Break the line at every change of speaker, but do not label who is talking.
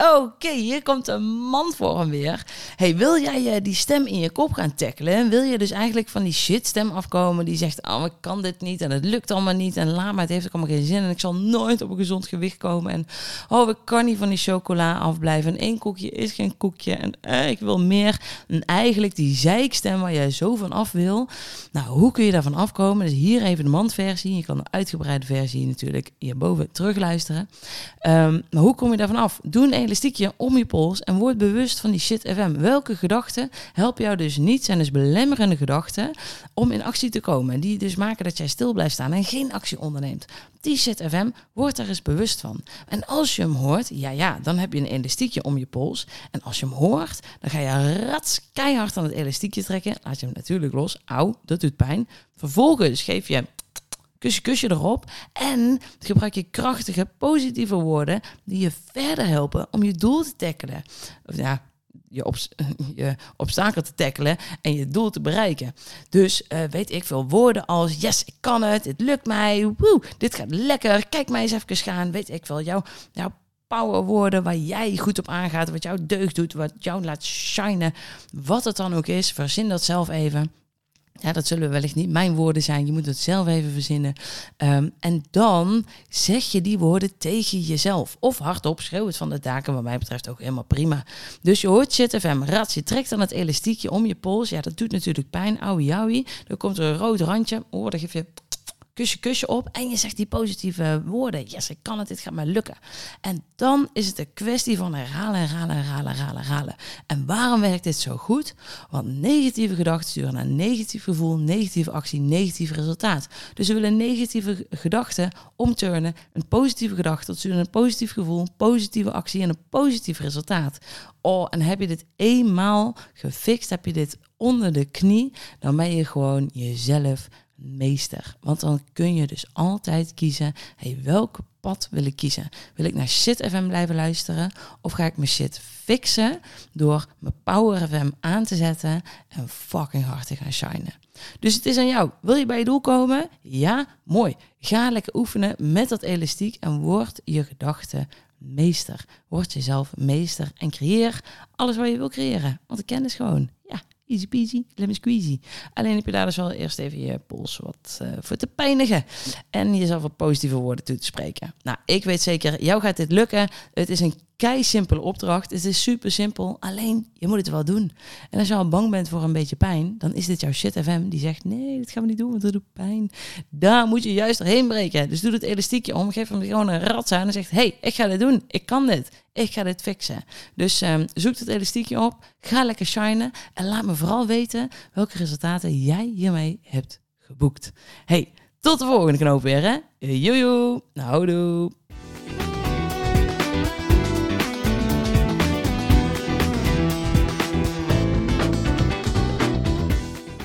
Oké, hier komt een man voor hem weer. Hey, wil jij uh, die stem in je kop gaan tackelen? Wil je dus eigenlijk van die shitstem afkomen die zegt: Oh, ik kan dit niet en het lukt allemaal niet en laat maar, het heeft ook allemaal geen zin en ik zal nooit op een gezond gewicht komen. En oh, ik kan niet van die chocola afblijven. En één koekje is geen koekje en uh, ik wil meer. En eigenlijk die zeikstem waar jij zo van af wil. Nou, hoe kun je daarvan afkomen? Dus hier even de mandversie. Je kan de uitgebreide versie natuurlijk hierboven terugluisteren. Um, maar hoe kom je daarvan af? Doe een elastiekje om je pols en word bewust van die shit FM. Welke gedachten helpen jou dus niet, zijn dus belemmerende gedachten om in actie te komen. Die dus maken dat jij stil blijft staan en geen actie onderneemt. Die shit FM, word er eens bewust van. En als je hem hoort, ja ja, dan heb je een elastiekje om je pols. En als je hem hoort, dan ga je rats keihard aan het elastiekje trekken. Laat je hem natuurlijk los. Auw, dat doet pijn. Vervolgens geef je kusje, kusje erop. En gebruik je krachtige, positieve woorden die je verder helpen om je doel te tackelen. Of ja, je, op, je obstakel te tackelen en je doel te bereiken. Dus uh, weet ik veel woorden als yes, ik kan het, het lukt mij, woe, dit gaat lekker, kijk mij eens even gaan, weet ik wel, jouw, jouw powerwoorden waar jij goed op aangaat, wat jou deugd doet, wat jou laat shinen, wat het dan ook is, verzin dat zelf even. Ja, dat zullen wellicht niet mijn woorden zijn. Je moet het zelf even verzinnen. Um, en dan zeg je die woorden tegen jezelf. Of hardop, schreeuw het van de daken. Wat mij betreft ook helemaal prima. Dus je hoort FM, rats. Je trekt dan het elastiekje om je pols. Ja, dat doet natuurlijk pijn. Auwie, jouwie. Dan komt er een rood randje. Oh, dan geef je kusje, kusje op. En je zegt die positieve woorden. Yes, ik kan het, dit gaat mij lukken. En dan is het een kwestie van herhalen, herhalen, herhalen, herhalen, herhalen. En waarom werkt dit zo goed? Want negatieve gedachten sturen naar negatief gevoel, negatieve actie, negatief resultaat. Dus we willen negatieve gedachten omturnen. Een positieve gedachte tot een positief gevoel, positieve actie en een positief resultaat. Oh, en heb je dit eenmaal gefixt, heb je dit onder de knie, dan ben je gewoon jezelf meester. Want dan kun je dus altijd kiezen, hey, welke pad wil ik kiezen? Wil ik naar Shit FM blijven luisteren? Of ga ik mijn shit fixen door mijn Power FM aan te zetten en fucking hard te gaan shinen? Dus het is aan jou. Wil je bij je doel komen? Ja, mooi. Ga lekker oefenen met dat elastiek en word je gedachten meester. Word jezelf meester en creëer alles wat je wil creëren. Want de kennis gewoon. Ja, Easy peasy, lemon squeezy. Alleen heb je daar dus wel eerst even je pols wat uh, voor te pijnigen. En jezelf wat positieve woorden toe te spreken. Nou, ik weet zeker, jou gaat dit lukken. Het is een kei simpele opdracht. Het is super simpel. Alleen, je moet het wel doen. En als je al bang bent voor een beetje pijn, dan is dit jouw shit FM die zegt: nee, dat gaan we niet doen, want dat doet pijn. Daar moet je juist doorheen breken. Dus doe het elastiekje om, geef hem gewoon een rat aan en zegt: hey, ik ga dit doen. Ik kan dit. Ik ga dit fixen. Dus um, zoek het elastiekje op, ga lekker shinen en laat me vooral weten welke resultaten jij hiermee hebt geboekt. Hey, tot de volgende knoop weer, hè? Joejoe. Nou, doe.